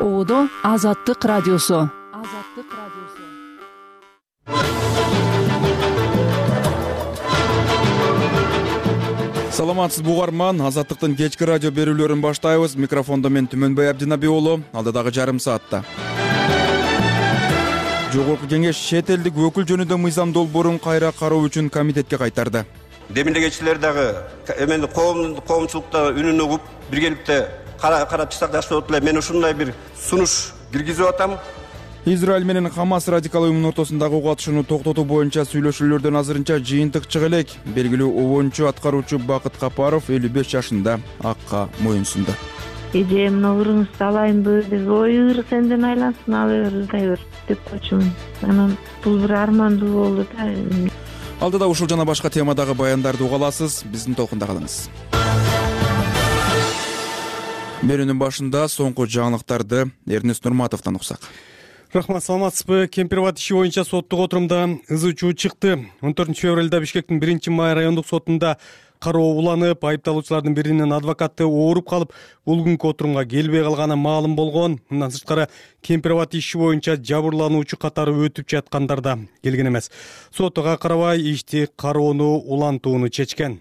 оодо азаттык радиосу. Азаттык радиосу саламатсызбы угарман азаттыктын кечки радио берүүлөрүн баштайбыз. Микрофондо мен түмөнбай абдинаби уулу алдыдагы жарым саатта. Жогорку кеңеш чет элдик өкүл жөнүндө мыйзам долбоорун кайра кароо үчүн комитетке кайтарды. Демилегечилер дагы эмени коомчулукта үнүн угуп биргеликте карап чыксак жакшы болот эле мен ушундай бир сунуш киргизип атам. Израиль менен хамас радикал уюмунун ортосундагы угу атышууну токтотуу боюнча сүйлөшүүлөрдөн азырынча жыйынтык чыга элек. Белгилүү обончу аткаруучу бакыт капаров элүү беш жашында акка моюн сунду. Эже мына ырыңызды алайынбы деп ой ыр сенден айлансын ала бер ырдай бер деп койчумун анан бул бир армандуу болду да. Алдыда ушул жана башка темадагы баяндарды уга аласыз. Биздин толкунда калыңыз берүүнүн башында соңку жаңылыктарды эрнест нурматовдон уксак. Рахмат саламатсызбы. Кемпир абад иши боюнча соттук отурумда ызы чуу чыкты. Он төртүнчү февралда бишкектин биринчи май райондук сотунда кароо уланып айыпталуучулардын биринин адвокаты ооруп калып бул күнкү отурумга келбей калганы маалым болгон. Мындан сырткары кемпир абад иши боюнча жабырлануучу катары өтүп жаткандар да келген эмес. Сот ага карабай ишти кароону улантууну чечкен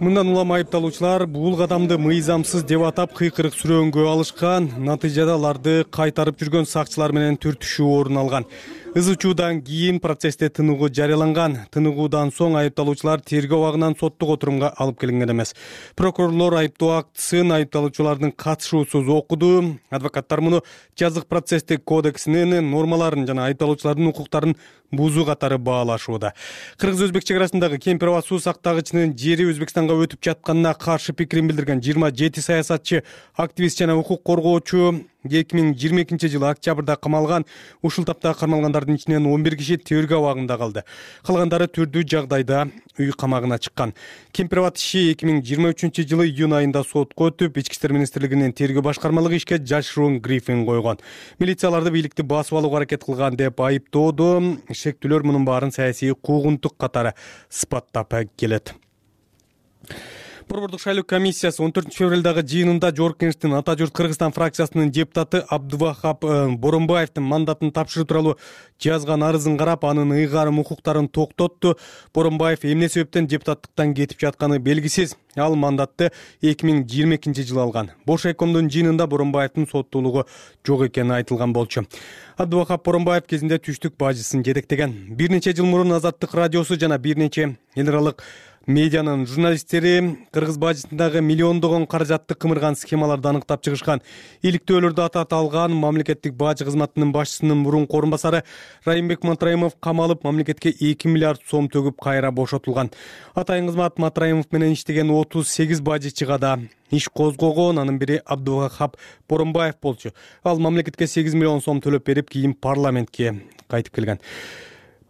мындан улам айыпталуучулар бул кадамды мыйзамсыз деп атап кыйкырык сүрөөнгө алышкан натыйжада аларды кайтарып жүргөн сакчылар менен түртүшүү орун алган ызы чуудан кийин процессте тыныгуу жарыяланган. Тыныгуудан соң айыпталуучулар тергөө абагынан соттук отурумга алып келинген эмес. Прокурорлор айыптоо актысын айыпталуучулардын катышуусуз окуду. Адвокаттар муну жазык процесстик кодексинин нормаларын жана айыпталуучулардын укуктарын бузуу катары баалашууда. Кыргыз өзбек чек арасындагы кемпир суу сактагычынын жери өзбекстанга өтүп жатканына каршы пикирин билдирген жыйырма жети саясатчы активист жана укук коргоочу эки миң жыйырма экинчи жылы октябрда камалган ушул тапта кармалгандардын ичинен он бир киши тергөө абагында калды. Калгандары түрдүү жагдайда үй камагына чыккан. Кемпир абад иши эки миң жыйырма үчүнчү жылы июнь айында сотко өтүп ички иштер министрлигинин тергөө башкармалыгы ишке жашыруун грифинг койгон. Милиция аларды бийликти басып алууга аракет кылган деп айыптоодо шектүүлөр мунун баарын саясий куугунтук катары сыпаттап келет борбордук шайлоо комиссиясы он төртүнчү февралдагы жыйынында жогорку кеңештин ата журт кыргызстан фракциясынын депутаты абдывахап э, боронбаевдин мандатын тапшыруу тууралуу жазган арызын карап анын ыйгарым укуктарын токтотту. Боронбаев эмне себептен депутаттыктан кетип жатканы белгисиз. Ал мандатты эки миң жыйырма экинчи жылы алган. Бош айкомдун жыйынында боронбаевдин соттуулугу жок экени айтылган болчу. Абдывахап боронбаев кезинде түштүк бажысын жетектеген. Бир нече жыл мурун азаттык радиосу жана бир нече эл аралык медианын журналисттери кыргыз бажысындагы миллиондогон каражатты кымырган схемаларды аныктап чыгышкан. Иликтөөлөрдү атата алган мамлекеттик бажы кызматынын башчысынын мурунку орун басары райымбек матраимов камалып мамлекетке эки миллиард сом төгүп кайра бошотулган. Атайын кызмат матраимов менен иштеген отуз сегиз бажычыга да иш козгогон анын бири абдывахап боронбаев болчу. Ал мамлекетке сегиз миллион сом төлөп берип кийин парламентке кайтып келген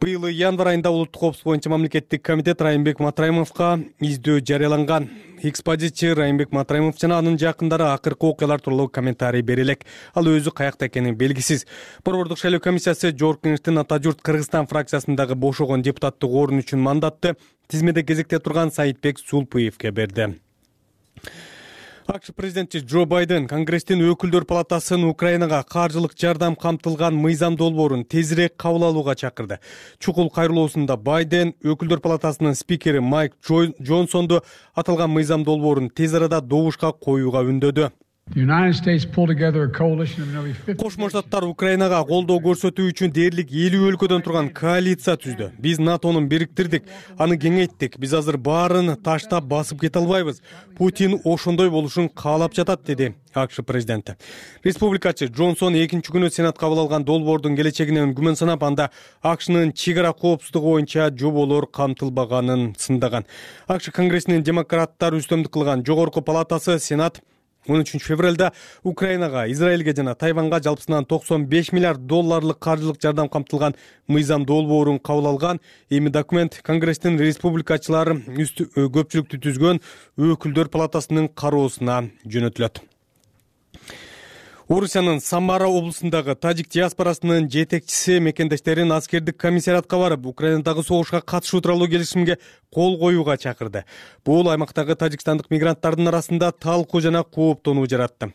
быйыл январь айында улуттук коопсуздук боюнча мамлекеттик комитет райымбек матраимовго издөө жарыяланган. Экспозитчи райымбек матраимов жана анын жакындары акыркы окуялар тууралуу комментарий бере элек ал өзү каякта экени белгисиз. Борбордук шайлоо комиссиясы жогорку кеңештин ата журт кыргызстан фракциясындагы бошогон депутаттык орун үчүн мандатты тизмеде кезекте турган саитбек сулпуевке берди акш президенти джо байден конгресстин өкүлдөр палатасын украинага каржылык жардам камтылган мыйзам долбоорун тезирээк кабыл алууга чакырды. Чукул кайрылуусунда байден өкүлдөр палатасынын спикери майк джонсонду аталган мыйзам долбоорун тез арада добушка коюуга үндөдү кошмо штаттар украинага колдоо көрсөтүү үчүн дээрлик элүү өлкөдөн турган коалиция түздү. Биз натону бириктирдик аны кеңейттик. Биз азыр баарын таштап басып кете албайбыз. Путин ошондой болушун каалап жатат деди акш президенти. Республикачы джонсон экинчи күнү сенат кабыл алган долбоордун келечегинен күмөн санап анда акшнын чек ара коопсуздугу боюнча жоболор камтылбаганын сындаган. Акш конгрессинин демократтар үстөмдүк кылган жогорку палатасы сенат он үчүнчү февралда украинага израилге жана тайванга жалпысынан токсон беш миллиард долларлык каржылык жардам камтылган мыйзам долбоорун кабыл алган. Эми документ конгресстин республикачылар көпчүлүктү түзгөн өкүлдөр палатасынын кароосуна жөнөтүлөт орусиянын самара облусундагы тажик диаспорасынын жетекчиси мекендештерин аскердик комиссариатка барып украинадагы согушка катышуу тууралуу келишимге кол коюуга чакырды. Бул аймактагы тажикстандык мигранттардын арасында талкуу жана кооптонуу жаратты.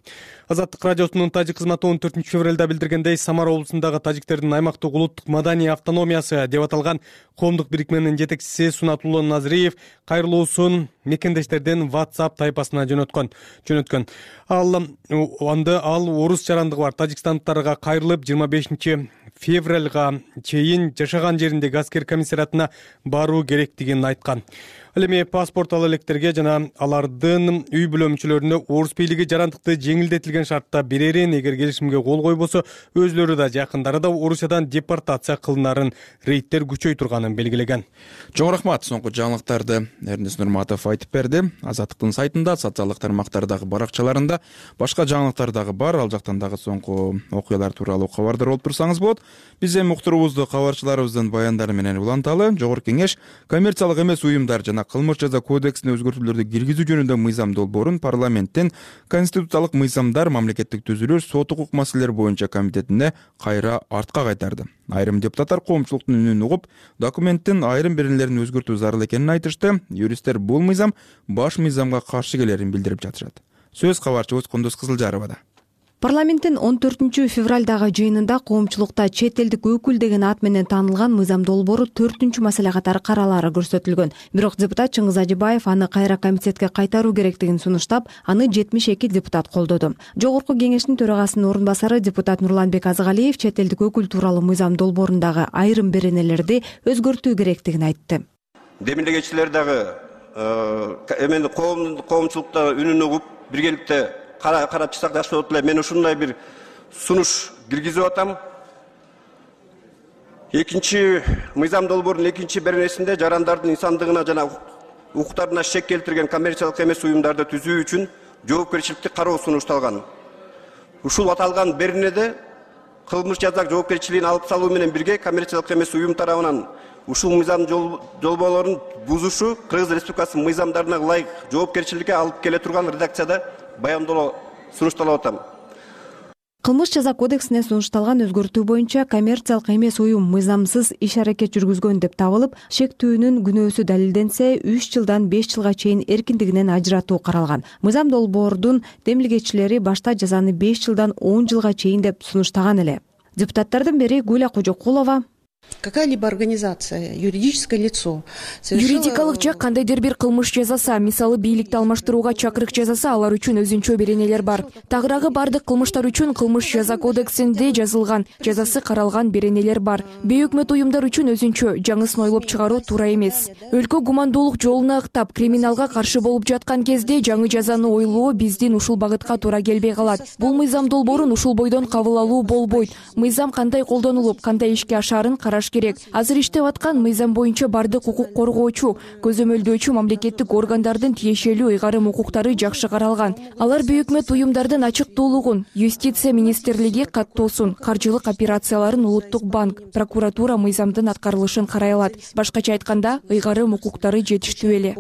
Азаттык радиосунун тажик кызматы он төртүнчү февралда билдиргендей самара облусундагы тажиктердин аймактык улуттук маданий автономиясы деп аталган коомдук бирикменин жетекчиси сунатулло назриев кайрылуусун мекендештердин whatsapp тайпасына жөнөткөн жөнөткөн. Ал анда ал орус жарандыгы бар. Тажикстандыктарга кайрылып жыйырма бешинчи февралга чейин жашаган жериндеги аскер комиссариатына баруу керектигин айткан ал эми паспорт ала электерге жана алардын үй бүлө мүчөлөрүнө орус бийлиги жарандыкты жеңилдетилген шартта берерин эгер келишимге кол койбосо өзүлөрү да жакындары да орусиядан депортация кылынарын рейдтер күчөй турганын белгилеген. Чоң рахмат. Соңку жаңылыктарды эрнест нурматов айтып берди. Азаттыктын сайтында социалдык тармактардагы баракчаларында башка жаңылыктар дагы бар. Ал жактан дагы соңку окуялар тууралуу кабардар болуп турсаңыз болот биз эми уктуруубузду кабарчыларыбыздын баяндары менен уланталы. Жогорку кеңеш коммерциялык эмес уюмдар жана кылмыш жаза кодексине өзгөртүүлөрдү киргизүү жөнүндө мыйзам долбоорун парламенттин конституциялык мыйзамдар мамлекеттик түзүлүш сот укук маселелери боюнча комитетине кайра артка кайтарды. Айрым депутаттар коомчулуктун үнүн угуп документтин айрым беренелерин өзгөртүү зарыл экенин айтышты. Юристтер бул мыйзам баш мыйзамга каршы келерин билдирип жатышат. Сөз кабарчыбыз кундуз кызылжаровада парламенттин он төртүнчү февралдагы жыйынында коомчулукта чет элдик өкүл деген ат менен таанылган мыйзам долбоору төртүнчү маселе катары каралаары көрсөтүлгөн. Бирок депутат чыңгыз ажыбаев аны кайра комитетке кайтаруу керектигин сунуштап аны жетимиш эки депутат колдоду. Жогорку кеңештин төрагасынын орун басары депутат нурланбек азыгалиев чет элдик өкүл тууралуу мыйзам долбоорундагы айрым беренелерди өзгөртүү керектигин айтты. Демилегечилер дагы э, эмени коомчулукта үнүн угуп биргеликте карап чыксак жакшы болот эле. Мен ушундай бир сунуш киргизип атам. Экинчи мыйзам долбоорунун экинчи беренесинде жарандардын инсандыгына жана укуктарына шек келтирген коммерциялык эмес уюмдарды түзүү үчүн жоопкерчиликти кароо сунушталган. Ушул аталган беренеде кылмыш жаза жоопкерчилигин алып салуу менен бирге коммерциялык эмес уюм тарабынан ушул мыйзам долбоорлорун бузушу кыргыз республикасынын мыйзамдарына ылайык жоопкерчиликке алып келе турган редакцияда баяндоо сунушталып атам. Кылмыш жаза кодексине сунушталган өзгөртүү боюнча коммерциялык эмес уюм мыйзамсыз иш аракет жүргүзгөн деп табылып шектүүнүн күнөөсү далилденсе үч жылдан беш жылга чейин эркиндигинен ажыратуу каралган. Мыйзам долбоордун демилгечилери башта жазаны беш жылдан он жылга чейин деп сунуштаган эле. Депутаттардын бири гуля кожокулова какая либо организация юридическое лицо юридикалык жак кандайдыр бир кылмыш жасаса мисалы бийликти алмаштырууга чакырык жасаса алар үчүн өзүнчө беренелер бар. Тагыраагы баардык кылмыштар үчүн кылмыш жаза кодексинде жазылган жазасы каралган беренелер бар. Бейөкмөт уюмдар үчүн өзүнчө жаңысын ойлоп чыгаруу туура эмес. Өлкө гумандуулук жолуна ыктап криминалга каршы болуп жаткан кезде жаңы жазаны ойлоо биздин ушул багытка туура келбей калат. Бул мыйзам долбоорун ушул бойдон кабыл алуу болбойт. Мыйзам кандай колдонулуп кандай ишке ашаарын караш керек. Азыр иштеп аткан мыйзам боюнча баардык укук коргоочу көзөмөлдөөчү мамлекеттик органдардын тиешелүү ыйгарым укуктары жакшы каралган. Алар бейөкмөт уюмдардын ачыктуулугун юстиция министрлиги каттоосун каржылык операцияларын улуттук банк прокуратура мыйзамдын аткарылышын карай алат. Башкача айтканда ыйгарым укуктары жетиштүү эле.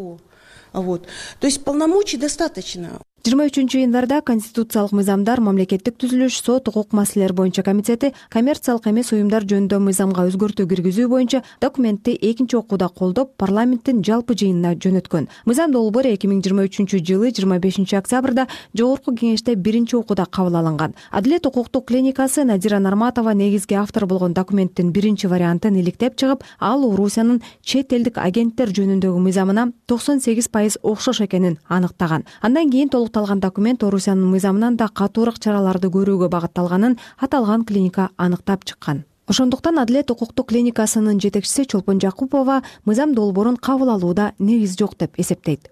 Вот. То есть полномочий достаточно жыйырма үчүнчү январда конституциялык мыйзамдар мамлекеттик түзүлүш сот укук маселелери боюнча комитети коммерциялык эмес уюмдар жөнүндө мыйзамга өзгөртүү киргизүү боюнча документти экинчи окууда колдоп парламенттин жалпы жыйынына жөнөткөн. Мыйзам долбоору эки миң жыйырма үчүнчү жылы жыйырма бешинчи октябрда жогорку кеңеште биринчи окууда кабыл алынган. Адилет укуктук клиникасы надира нарматова негизги автор болгон документтин биринчи вариантын иликтеп чыгып ал орусиянын чет элдик агенттер жөнүндөгү мыйзамына токсон сегиз пайыз окшош экенин аныктаган. Андан кийин толук документ орусиянын мыйзамынан да катуураак чараларды көрүүгө багытталганын аталган клиника аныктап чыккан. Ошондуктан адилет укуктук клиникасынын жетекчиси чолпон жакупова мыйзам долбоорун кабыл алууда негиз жок деп эсептейт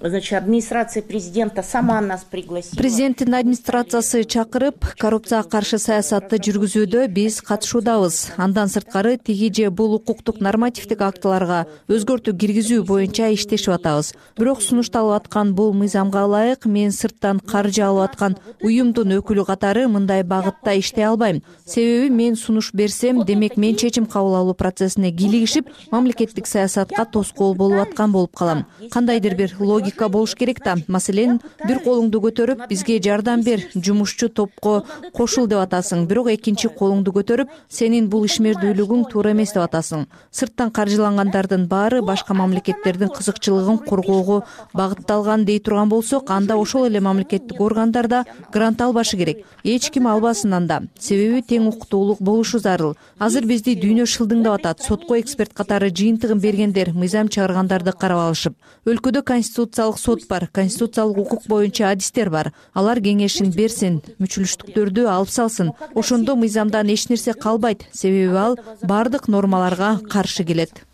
значит администрация президента сама нас пригласила. Президенттин администрациясы чакырып коррупцияга каршы саясатты жүргүзүүдө биз катышуудабыз. Андан сырткары тиги же бул укуктук нормативдик актыларга өзгөртүү киргизүү боюнча иштешип атабыз. Бирок сунушталып аткан бул мыйзамга ылайык мен сырттан каржы алып аткан уюмдун өкүлү катары мындай багытта иштей албайм. Себеби мен сунуш берсем демек мен чечим кабыл алуу процессине кийлигишип мамлекеттик саясатка тоскоол болуп аткан болуп калам. Кандайдыр бир логика болуш керек да. Маселен бир колуңду көтөрүп бизге жардам бер жумушчу топко кошул деп атасың. Бирок экинчи колуңду көтөрүп сенин бул ишмердүүлүгүң туура эмес деп атасың. Сырттан каржылангандардын баары башка мамлекеттердин кызыкчылыгын коргоого багытталган дей турган болсок анда ошол эле мамлекеттик органдар да грант албашы керек. Эч ким албасын анда себеби тең укуктуулук болушу зарыл. Азыр бизди дүйнө шылдыңдап атат. Сотко эксперт катары жыйынтыгын бергендер мыйзам чыгаргандарды карап алышып өлкөдө конституциялык сот бар конституциялык укук боюнча адистер бар. Алар кеңешин берсин мүчүлүштүктөрдү алып салсын. Ошондо мыйзамдан эч нерсе калбайт. Себеби ал баардык нормаларга каршы келет.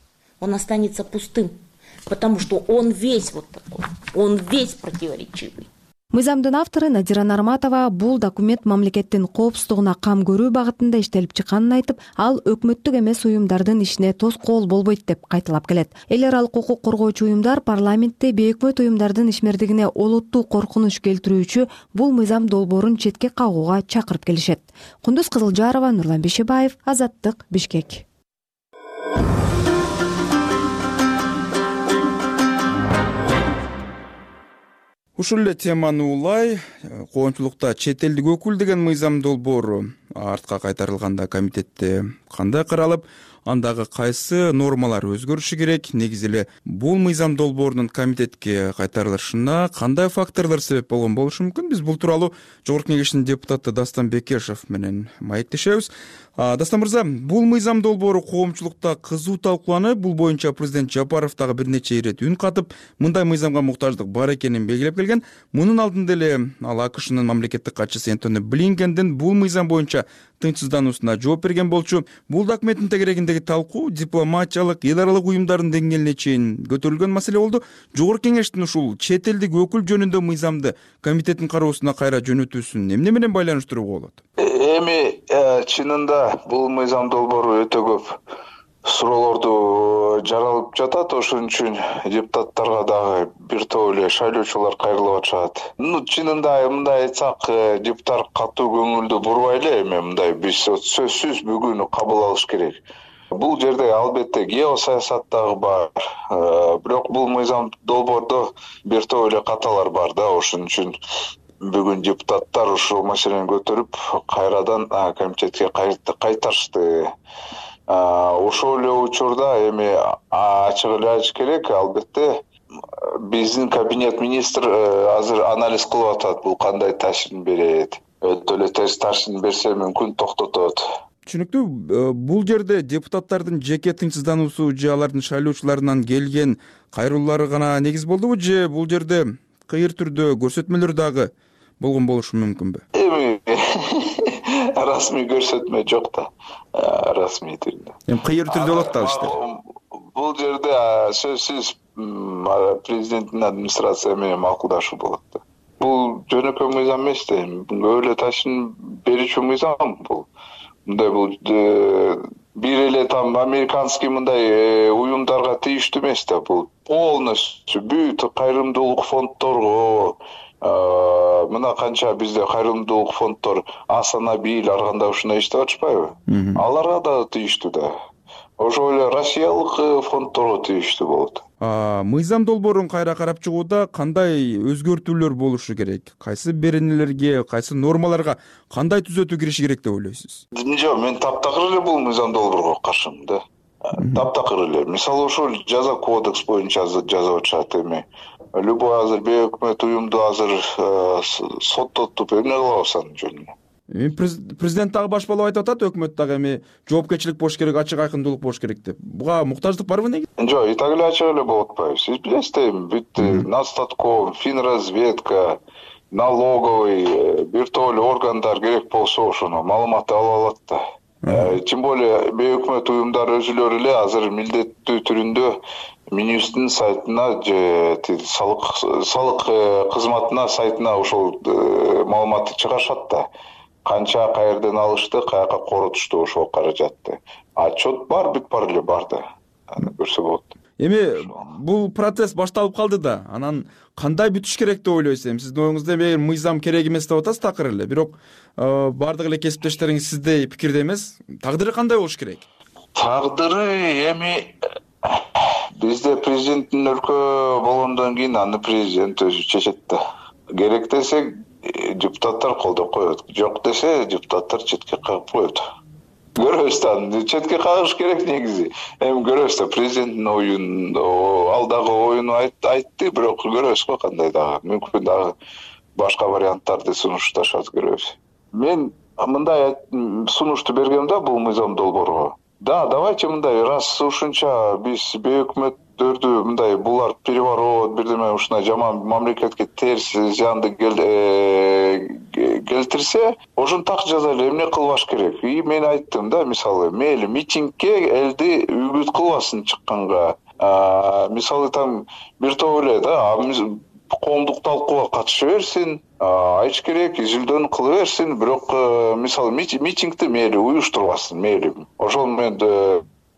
Он останется пустым потому что он весь вот такой он весь противоречивый мыйзамдын автору надира нарматова бул документ мамлекеттин коопсуздугуна кам көрүү багытында иштелип чыкканын айтып ал өкмөттүк эмес уюмдардын ишине тоскоол болбойт деп кайталап келет. Эл аралык укук коргоочу уюмдар парламентте бейөкмөт уюмдардын ишмердигине олуттуу коркунуч келтирүүчү бул мыйзам долбоорун четке кагууга чакырып келишет. Кундуз кызылжарова нурлан бейшебаев азаттык бишкек ушул эле теманы улай коомчулукта чет элдик өкүл деген мыйзам долбоору артка кайтарылганда комитетте кандай каралып андагы кайсы нормалар өзгөрүшү керек? Негизи эле бул мыйзам долбоорунун комитетке кайтарылышына кандай факторлор себеп болгон болушу мүмкүн? Биз бул тууралуу жогорку кеңештин депутаты дастан бекешев менен маектешебиз. Дастан мырза бул мыйзам долбоору коомчулукта кызуу талкууланып бул боюнча президент жапаров дагы бир нече ирет үн катып мындай мыйзамга муктаждык бар экенин белгилеп келген. Мунун алдында эле ал акшнын мамлекеттик катчысы энтони блинкендин бул мыйзам боюнча тынчсыздануусуна жооп берген болчу. Бул документтин тегерегиндеги талкуу дипломатиялык эл аралык уюмдардын деңгээлине чейин көтөрүлгөн маселе болду. Жогорку кеңештин ушул чет элдик өкүл жөнүндө мыйзамды комитеттин кароосуна кайра жөнөтүүсүн эмне менен байланыштырууга болот? Эми э, чынында бул мыйзам долбоору өтө көп суроолорду жаралып жатат ошон үчүн депутаттарга дагы бир топ эле шайлоочулар кайрылып атышат. Ну чынында мындай айтсак э, депутат катуу көңүлдү бурбай эле эми мындай биз сөзсүз бүгүн кабыл алыш керек. Бул жерде албетте геосаясат дагы бар э, бирок бул мыйзам долбоордо бир топ эле каталар бар да ошон үчүн бүгүн депутаттар ушул маселени көтөрүп кайрадан комитетке кайтарышты ошол эле учурда эми ачык эле айтыш керек албетте биздин кабинет министр э, азыр анализ кылып атат бул кандай таасирин берет. Өтө эле терс таасирин берсе мүмкүн токтотот. Түшүнүктүү э, бул жерде депутаттардын жеке тынчсыздануусу же алардын шайлоочуларынан келген кайрылуулары гана негиз болдубу же бул жерде кыйыр түрдө көрсөтмөлөр дагы болгон болушу мүмкүнбү? Эми расмий көрсөтмө жок да. Расмий түрдө эми кыйыр түрдө болот да ал иштер бул жерде сөзсүз президенттин администрация менен макулдашуу болот да. Бул жөнөкөй мыйзам эмес да. Эми көп эле таасирин берүүчү мыйзам бул. Мындай бул э, бир эле там американский мындай э, уюмдарга тийиштүү эмес да. Бул полностью бүт кайрымдуулук фонддорго мына канча бизде кайрымдуулук фонддор астана бийл ар кандай ушундай иштеп атышпайбы аларга дагы тийиштүү да. Ошол эле россиялык э, фонддорго тийиштүү болот. Мыйзам долбоорун кайра карап чыгууда кандай өзгөртүүлөр болушу керек? Кайсы беренелерге кайсы нормаларга кандай түзөтүү кириши керек деп ойлойсуз? Жок мен таптакыр эле бул мыйзам долбоорго каршымын да. Таптакыр эле. Мисалы ошол жаза кодекс боюнча жазып атышат эми любой азыр бейөкмөт уюмду азыр э, соттотуп эмне кылабыз анын жөнүндө эми президент дагы баш болуп айтып атат өкмөт дагы эми жоопкерчилик болуш керек ачык айкындуулук болуш керек деп. Буга муктаждык барбы негизи жок и так эле ачык эле болуп атпайбы сиз билесиз да эми бүт настатком фин разведка налоговый э, бир топ эле органдар керек болсо ошону маалыматты ала алат да. э, тем более бейөкмөт уюмдар өзүлөрү эле азыр милдеттүү түрүндө минюсттун сайтына же салык салык э, кызматына сайтына ошол э, маалыматты чыгарышат да. Канча каерден алышты каяка коротушту ошол каражатты. Отчет бар бүт баары эле бар да. Көрсө болот эми бул процесс башталып калды да. Анан кандай бүтүш керек деп ойлойсуз эми? Сиздин оюңузда эми мыйзам керек эмес деп атасыз такыр эле. Бирок э, баардык эле кесиптештериңиз сиздей пикирде эмес. Тагдыры кандай болуш керек? Тагдыры эми бизде президенттин өлкө болгондон кийин аны президент өзү чечет да. Керек десе э, депутаттар колдоп коет. Жок десе депутаттар четке кагып коет көрөбүз да. Аны четке кагыш керек негизи. Эми көрөбүз да президенттин оюн ал дагы оюн айтты бирок көрөбүз го кандай дагы. Мүмкүн дагы башка варианттарды сунушташат көрөбүз. Мен мындай сунушту бергем да бул мыйзам долбоорго. Да давайте мындай раз ушунча биз мындай булар переворот бирдеме ушундай жаман мамлекетке терс зыянды э, келтирсе ошентак жазайлы эмне кылбаш керек? И мен айттым да мисалы мейли митингге элди үгүт кылбасын чыкканга. Мисалы там бир топ эле да коомдук талкууга катыша берсин айч керек изилдөөнү кыла берсин бирок э, мисалы митингди мейли уюштурбасын мейли. Ошол менен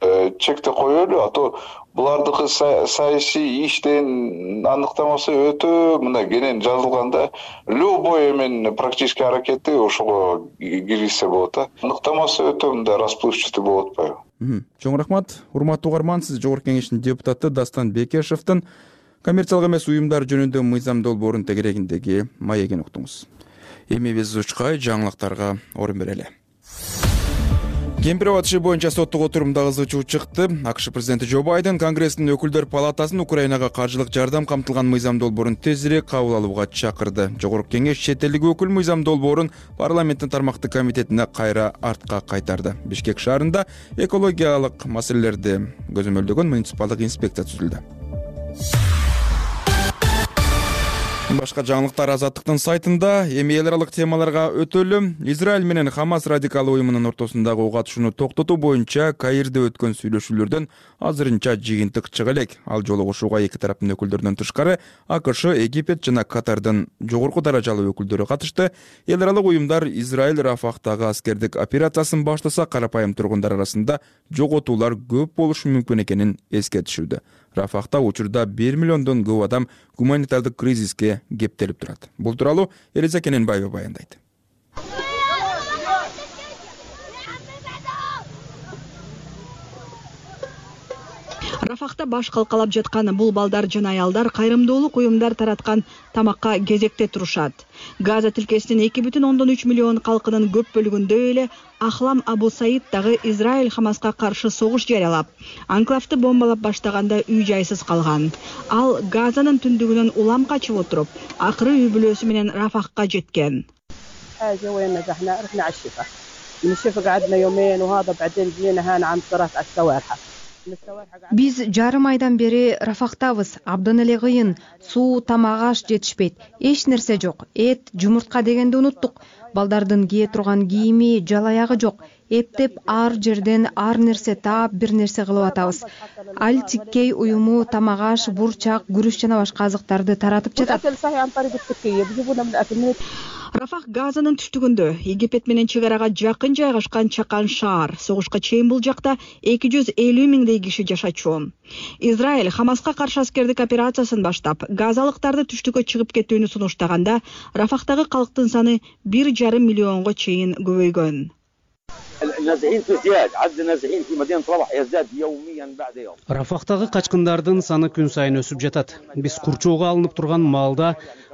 э, чекти коелу а то булардыкы саясий иштен аныктамасы өтө мындай кенен жазылган да любой эменин практический аракети ошого киргизсе болот да. Аныктамасы өтө мындай расплывчатый болуп атпайбы чоң рахмат. Урматтуу угарман сиз жогорку кеңештин депутаты дастан бекешевдин. Коммерциялык эмес уюмдар жөнүндө мыйзам долбоорунун тегерегиндеги маегин уктуңуз. Эми биз учкай жаңылыктарга орун берели кемпир аба иши боюнча соттук отурумда ызы чыкты. Акш президенти жо байден конгресстин өкүлдөр палатасын украинага каржылык жардам камтылган мыйзам долбоорун тезирээк кабыл алууга чакырды. Жогорку кеңеш чет элдик өкүл мыйзам долбоорун парламенттин тармактык комитетине кайра артка кайтарды. Бишкек шаарында экологиялык маселелерди көзөмөлдөгөн муниципалдык инспекция түзүлдү башка жаңылыктар азаттыктын сайтында эми эл аралык темаларга өтөлү израиль менен хамас радикалдуу уюмунун ортосундагы ок атышууну токтотуу боюнча каирде өткөн сүйлөшүүлөрдөн азырынча жыйынтык чыга элек. Ал жолугушууга эки тараптын өкүлдөрүнөн тышкары акш египет жана катардын жогорку даражалуу өкүлдөрү катышты. Эл аралык уюмдар израиль рафахтагы аскердик операциясын баштаса карапайым тургундар арасында жоготуулар көп болушу мүмкүн экенин эскертишүүдө рафахта учурда бир миллиондон көп адам гуманитардык кризиске кептелип турат. Бул тууралуу элиза кененбаева баяндайт рафахта баш калкалап жаткан бул балдар жана аялдар кайрымдуулук уюмдар тараткан тамакка кезекте турушат. Газа тилкесинин эки бүтүн ондон үч миллион калкынын көп бөлүгүндөй эле ахлам абу саид дагы израиль хамаска каршы согуш жарыялап анклавды бомбалап баштаганда үй жайсыз калган. Ал газанын түндүгүнөн улам качып отуруп акыры үй бүлөсү менен рафахка жеткен биз жарым айдан бери рафахтабыз абдан эле кыйын. Суу тамак аш жетишпейт. Эч нерсе жок. Эт жумуртка дегенди уnuттук. Балдардын кие турган кийими жал аягы жок. Эптеп ар жерден ар нерсе таап бир нерсе кылып атабыз. Аль тиккей уюму тамак аш бурчак күрүч жана башка азыктарды таратып жатат рафах газанын түштүгүндө египет менен чек арага жакын жайгашкан чакан шаар согушка чейин бул жакта эки жүз элүү миңдей киши жашачу израиль хамаска каршы аскердик операциясын баштап газалыктарды түштүккө чыгып кетүүнү сунуштаганда рафахтагы калктын саны бир жарым миллионго чейин көбөйгөн рафахтагы качкындардын саны күн сайын өсүп жатат. Биз курчоого алынып турган маалда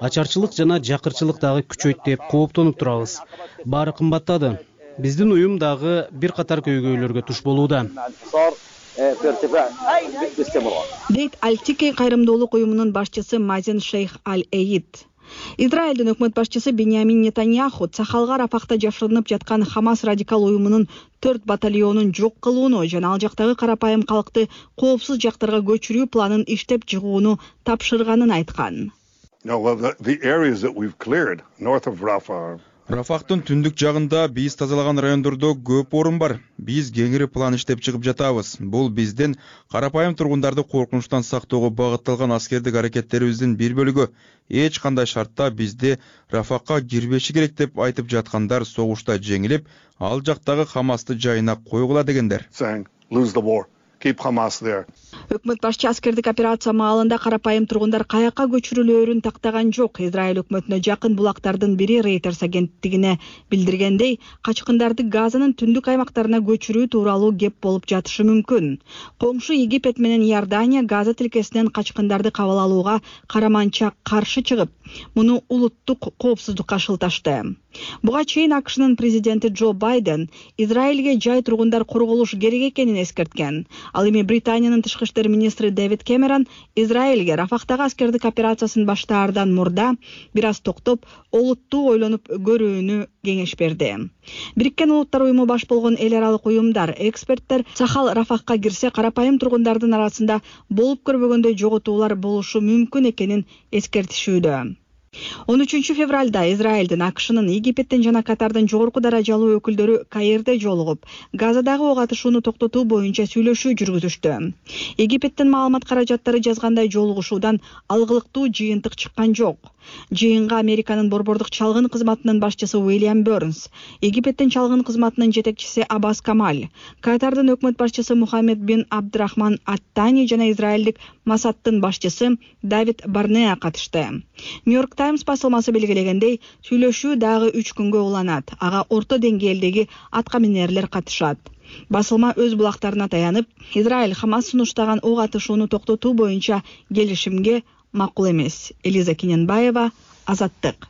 ачарчылык жана жакырчылык дагы күчөйт деп кооптонуп турабыз. Баары кымбаттады. Биздин уюм дагы бир катар көйгөйлөргө туш болууда. Дейт альтике кайрымдуулук уюмунун башчысы мазин шейх аль эид израилдин өкмөт башчысы беньямин нетаньяху цахалга рафахта жашырынып жаткан хамас радикал уюмунун төрт батальонун жок кылууну жана ал жактагы карапайым калкты коопсуз жактарга көчүрүү планын иштеп чыгууну тапшырганын айткан рафахтын түндүк жагында биз тазалаган райондордо көп орун бар. Биз кеңири план иштеп чыгып жатабыз. Бул биздин карапайым тургундарды коркунучтан сактоого багытталган аскердик аракеттерибиздин бир бөлүгү. Эч кандай шартта бизди рафакка кирбеши керек деп айтып жаткандар согушта жеңилип ал жактагы хамасты жайына койгула дегендер өкмөт башчы аскердик операция маалында карапайым тургундар каяка көчүрүлөөрүн тактаган жок. Израиль өкмөтүнө жакын булактардын бири рейтерс агенттигине билдиргендей качкындарды газанын түндүк аймактарына көчүрүү тууралуу кеп болуп жатышы мүмкүн. Коңшу египет менен иордания газа тилкесинен качкындарды кабыл алууга караманча каршы чыгып муну улуттук коопсуздукка шылташты. Буга чейин акшнын президенти джо байден израилге жай тургундар корголуш керек экенин эскерткен ал эми британиянын тышкы иштер министри дэвид кэмерон израилге рафахтагы аскердик операциясын баштаардан мурда бир аз токтоп олуттуу ойлонуп көрүүнү кеңеш берди. Бириккен улуттар уюму баш болгон эл аралык уюмдар эксперттер сахал рафахка кирсе карапайым тургундардын арасында болуп көрбөгөндөй жоготуулар болушу мүмкүн экенин эскертишүүдө он үчүнчү февралда израилдин акшнын египеттин жана катардын жогорку даражалуу өкүлдөрү каирде жолугуп газадагы ок атышууну токтотуу боюнча сүйлөшүү жүргүзүштү. Египеттин маалымат каражаттары жазгандай жолугушуудан алгылыктуу жыйынтык чыккан жок жыйынга американын борбордук чалгын кызматынын башчысы уильям бернс египеттин чалгын кызматынын жетекчиси аббас камаль катардын өкмөт башчысы мухаммед бин абдрахман аттани жана израилдик масадтын башчысы давид барнеа катышты. Нью йорк таймс басылмасы белгилегендей сүйлөшүү дагы үч күнгө уланат ага орто деңгээлдеги атка минерлер катышат. Басылма өз булактарына таянып израиль хамас сунуштаган ок атышууну токтотуу боюнча келишимге макул эмес. Элиза кененбаева азаттык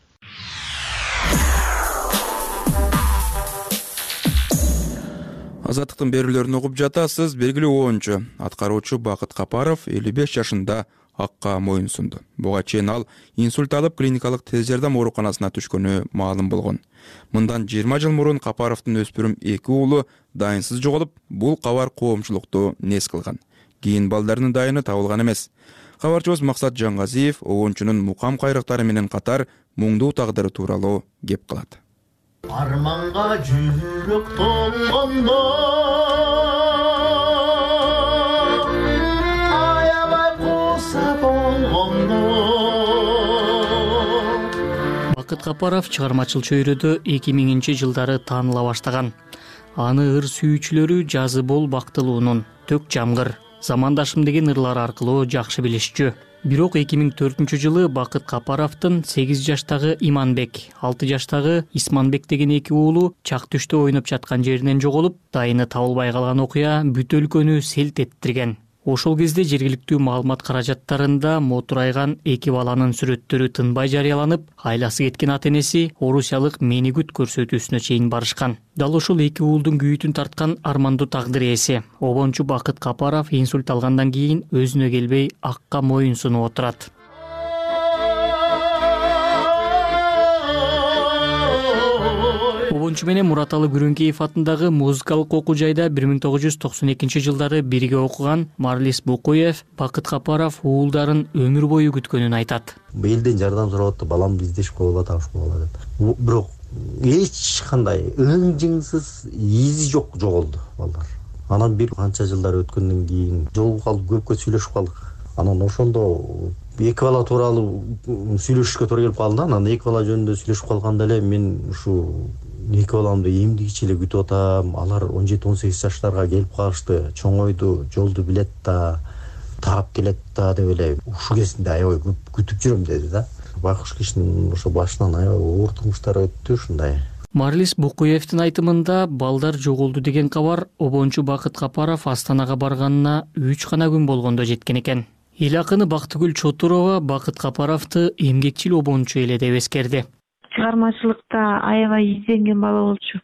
азаттыктын берүүлөрүн угуп жатасыз белгилүү оончу. Аткаруучу бакыт капаров элүү беш жашында акка моюн сунду. Буга чейин ал инсульт алып клиникалык тез жардам ооруканасына түшкөнү маалым болгон. Мындан жыйырма жыл мурун капаровдун өспүрүм эки уулу дайынсыз жоголуп бул кабар коомчулукту нес кылган. Кийин балдарынын дайыны табылган эмес кабарчыбыз максат жангазиев обончунун мукам кайрыктары менен катар муңдуу тагдыры тууралуу кеп кылат арманга жүрөк толгондо аябай кууса болгондо бакыт капаров чыгармачыл чөйрөдө эки миңинчи жылдары тааныла баштаган. Аны ыр сүйүүчүлөрү жазы бол бактылуунун төк жамгыр замандашым деген ырлары аркылуу жакшы билишчү. Бирок эки миң төртүнчү жылы бакыт капаровдун сегиз жаштагы иманбек алты жаштагы исманбек деген эки уулу чак түштө ойноп жаткан жеринен жоголуп дайыны табылбай калган окуя бүт өлкөнү селт эттирген ошол кезде жергиликтүү маалымат каражаттарында мотурайган эки баланын сүрөттөрү тынбай жарыяланып айласы кеткен ата энеси орусиялык мени күт көрсөтүүсүнө чейин барышкан. Дал ушул эки уулдун күйүтүн тарткан армандуу тагдыр ээси обончу бакыт капаров инсульт алгандан кийин өзүнө келбей акка моюн сунуп отурат менен мураталы күрөңкеев атындагы музыкалык окуу жайда бир миң тогуз жүз токсон экинчи жылдары бирге окуган марлис букуев бакыт капаров уулдарын өмүр бою күткөнүн айтат. Элден жардам сурап атып баламды издешип калып атам бала деп бирок эч кандай ың жыңсыз изи жок жоголду балдар. Анан бир канча жылдар өткөндөн кийин жолугуп калдык көпкө сүйлөшүп калдык. Анан ошондо эки бала тууралуу сүйлөшүшкө туура келип калды анан эки бала жөнүндө сүйлөшүп калганда эле мен ушу эки баламды эмдигичи эле күтүп атам. Алар он жети он сегиз жаштарга келип калышты. Чоңойду жолду билет да таап келет да деп эле ушул кезинде аябай көп күтүп жүрөм деди да. Байкуш кишинин ошо башынан аябай оор турмуштар өттү ушундай. Марлис букуевдин айтымында балдар жоголду деген кабар обончу бакыт капаров астанага барганына үч гана күн болгондо жеткен экен. Эл акыны бактыгүл чотурова бакыт капаровду эмгекчил обончу эле деп эскерди чыгармачылыкта аябай изденген бала болчу.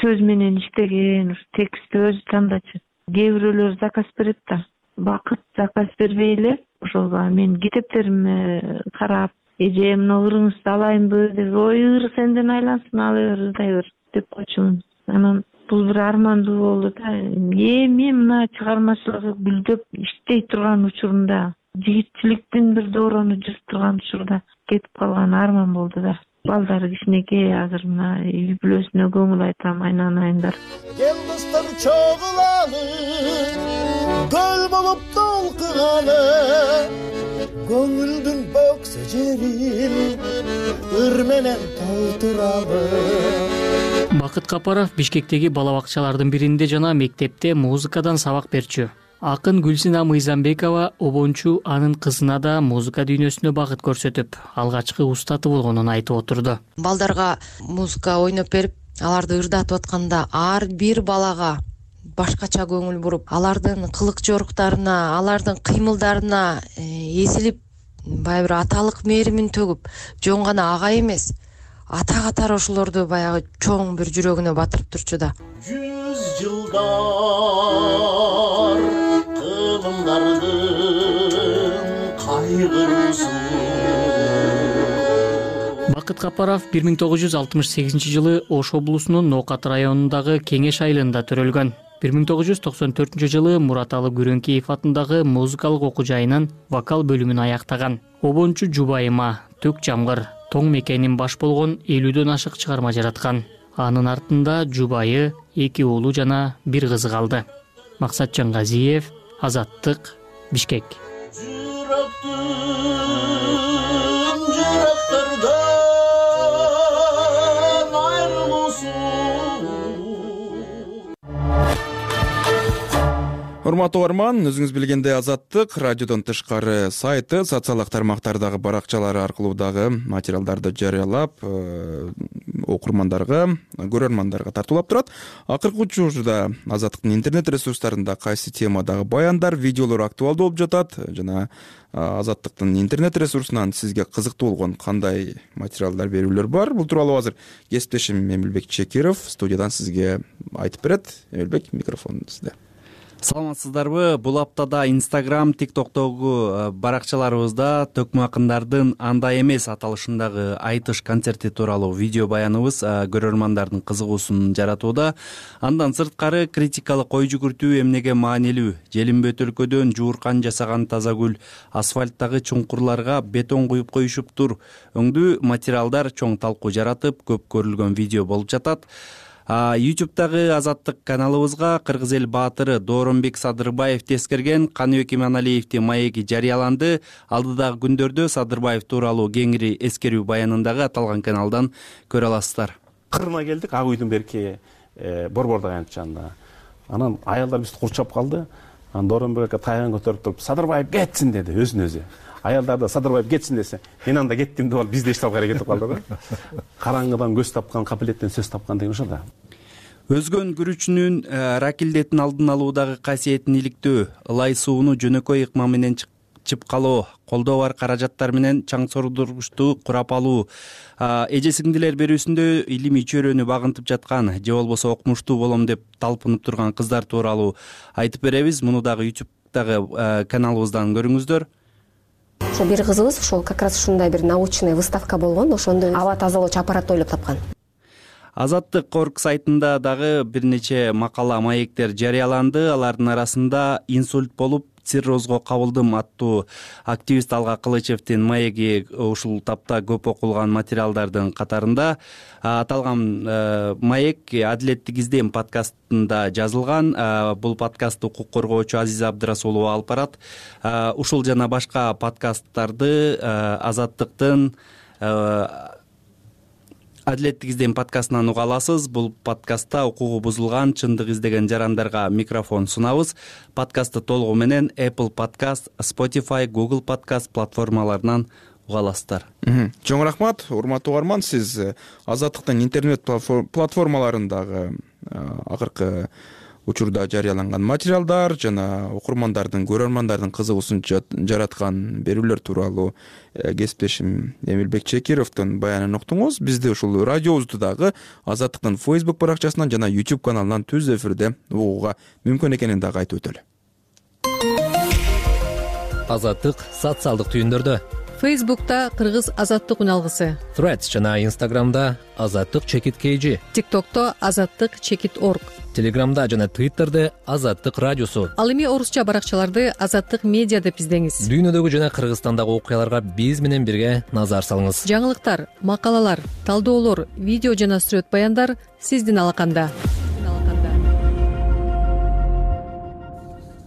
Сөз менен иштеген ушу текстти өзү тандачу. Кээ бирөөлөр заказ берет да. Бакыт заказ бербей эле ошол менин китептериме карап эже мына ырыңызды алайынбы деп ой ыр сенден айлансын ала бер ырдай бер деп койчумун. Анан бул бир армандуу болду да эми мына чыгармачылыгы гүлдөп иштей турган учурунда жигитчиликтин бир доорону жүрүп турган учурда кетип калган арман болду да балдары кичинекей азыр мына үй бүлөсүнө көңүл айтам айнан айымдар кел достор чогулалы көл болуп толкугалы көңүлдүн бөксө жерин ыр менен толтуралы бакыт капаров бишкектеги бала бакчалардын биринде жана мектепте музыкадан сабак берчү акын гүлсина мыйзамбекова обончу анын кызына да музыка дүйнөсүнө багыт көрсөтүп алгачкы устаты болгонун айтып отурду. Балдарга музыка ойноп берип аларды ырдатып атканда ар бир балага башкача көңүл буруп алардын кылык жоруктарына алардын кыймылдарына э, эзилип баягы бир аталык мээримин төгүп жөн гана ага эмес ата катары ошолорду баягы чоң бир жүрөгүнө батырып турчу да. Жүз жылдар кайгыруусу бакыт капаров бир миң тогуз жүз алтымыш сегизинчи жылы ош облусунун ноокат районундагы кеңеш айылында төрөлгөн. бир миң тогуз жүз токсон төртүнчү жылы мураталы күрөңкеев атындагы музыкалык окуу жайынын вокал бөлүмүн аяктаган. Обончу жубайыма төк жамгыр тоң мекеним баш болгон элүүдөн ашык чыгарма жараткан. Анын артында жубайы эки уулу жана бир кызы калды. Максатжан газиев азаттык бишкек урматтуу угарман өзүңүз билгендей азаттык радиодон тышкары сайты социалдык тармактардагы баракчалары аркылуу дагы материалдарды жарыялап э, окурмандарга көрөрмандарга тартуулап турат. Акыркы учурда азаттыктын интернет ресурстарында кайсы темадагы баяндар видеолор актуалдуу болуп жатат жана азаттыктын интернет ресурсунан сизге кызыктуу болгон кандай материалдар берүүлөр бар бул тууралуу азыр кесиптешим эмилбек чекиров студиядан сизге айтып берет. Эмилбек микрофон сизде саламатсыздарбы? Бул аптада инстаграм тик токтогу э, баракчаларыбызда төкмө акындардын андай эмес аталышындагы айтыш концерти тууралуу видео баяныбыз э, көрөрмандардын кызыгуусун жаратууда. Андан сырткары критикалык ой жүгүртүү эмнеге маанилүү? Желимбет өлкөдөн жууркан жасаган таза гүл асфальттагы чуңкурларга бетон куюп коюшуптур өңдүү материалдар чоң талкуу жаратып көп көрүлгөн видео болуп жатат ютубтагы азаттык каналыбызга кыргыз эл баатыры дооронбек садырбаев тескерген каныбек иманалиевдин маеги жарыяланды. Алдыдагы күндөрдө садырбаев тууралуу кеңири эскерүү баянын дагы аталган каналдан көрө аласыздар. Кырына келдик ак үйдүн берки э, борбор даянычында анан аялдар бизди курчап калды. Анан дооронбек ака тайган көтөрүп туруп садырбаев кетсин деди өзүнө өзү аялдар да садырбаев кетсин десе мен анда кеттим деп алып бизди эчтеп аракет кылып калды да. Караңгыдан көз тапкан капилеттен сөз тапкан деген ошо да. Өзгөн күрүчүнүн э, ракилдетин алдын алуудагы касиетин иликтөө ылай сууну жөнөкөй ыкма менен чыпкалоо колдоо бар каражаттар менен чаң сордургучту курап алуу эже сиңдилер берүүсүндө илимий чөйрөнү багынтып жаткан же болбосо окумуштуу болом деп талпынып турган кыздар тууралуу. Айтып беребиз муну дагы ютубтагы э, каналыбыздан көрүңүздөр ошо бир кызыбыз ушул как раз ушундай бир научный выставка болгон ошондо аба тазалоочу аппаратты ойлоп тапкан. Азаттык орг сайтында дагы бир нече макала маектер жарыяланды. Алардын арасында инсульт болуп циррозго кабылдым. Аттуу активист алга кылычевдин маеги ушул тапта көп окулган материалдардын катарында аталган э, маек адилеттик издем подкастында жазылган. Бул подкастты укук коргоочу азиза абдырасулова алып барат. Ушул жана башка подкасттарды азаттыктын адилеттик издем подкастынан уга аласыз. Бул подкастта укугу бузулган чындык издеген жарандарга микрофон сунабыз. Подкастты толугу менен apple подкаст spotify google подкаст платформаларынан уга аласыздар. Чоң рахмат урматтуу угарман. Сиз э, азаттыктын интернет платформаларындагы э, акыркы учурда жарыяланган материалдар жана окурмандардын көрөрмандардын кызыгуусун жараткан берүүлөр тууралуу э, кесиптешим эмилбек чекировдун баянын уктуңуз бизди ушул радиобузду дагы азаттыктын фейсбук баракчасынан жана youtube каналынан түз эфирде угууга мүмкүн экенин дагы айтып өтөлү. Азаттык социалдык түйүндөрдө фейсбукта кыргыз азаттык үналгысы threads жана инстаграмда азаттык чекит kg тик токто азаттык чекит орг. Телеграмда жана твиттерде азаттык радиосу. Ал эми орусча баракчаларды азаттык медиа деп издеңиз. Дүйнөдөгү жана кыргызстандагы окуяларга биз менен бирге назар салыңыз. Жаңылыктар макалалар талдоолор видео жана сүрөт баяндар сиздин алаканда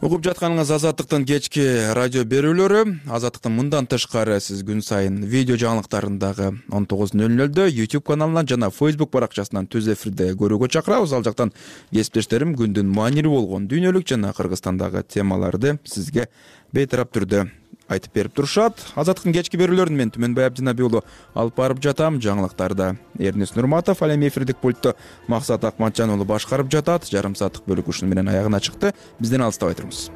угуп жатканыңыз азаттыктын кечки радио берүүлөрү. Азаттыктын мындан тышкары сиз күн сайын видео жаңылыктарын дагы он тогуз нөл нөлдө youtube каналынан жана facebook баракчасынан түз эфирде көрүүгө чакырабыз. Ал жактан кесиптештерим күндүн маанилүү болгон дүйнөлүк жана кыргызстандагы темаларды сизге бейтарап түрдө айтып берип турушат. Азаттыктын кечки берүүлөрүн мен түмөнбай абдинаби уулу алып барып жатам. Жаңылыктарды эрнис нурматов ал эми эфирдик пультту максат акматжан уулу башкарып жатат. Жарым сааттык бөлүк ушуну менен аягына чыкты. Бизден алыстабай туруңуз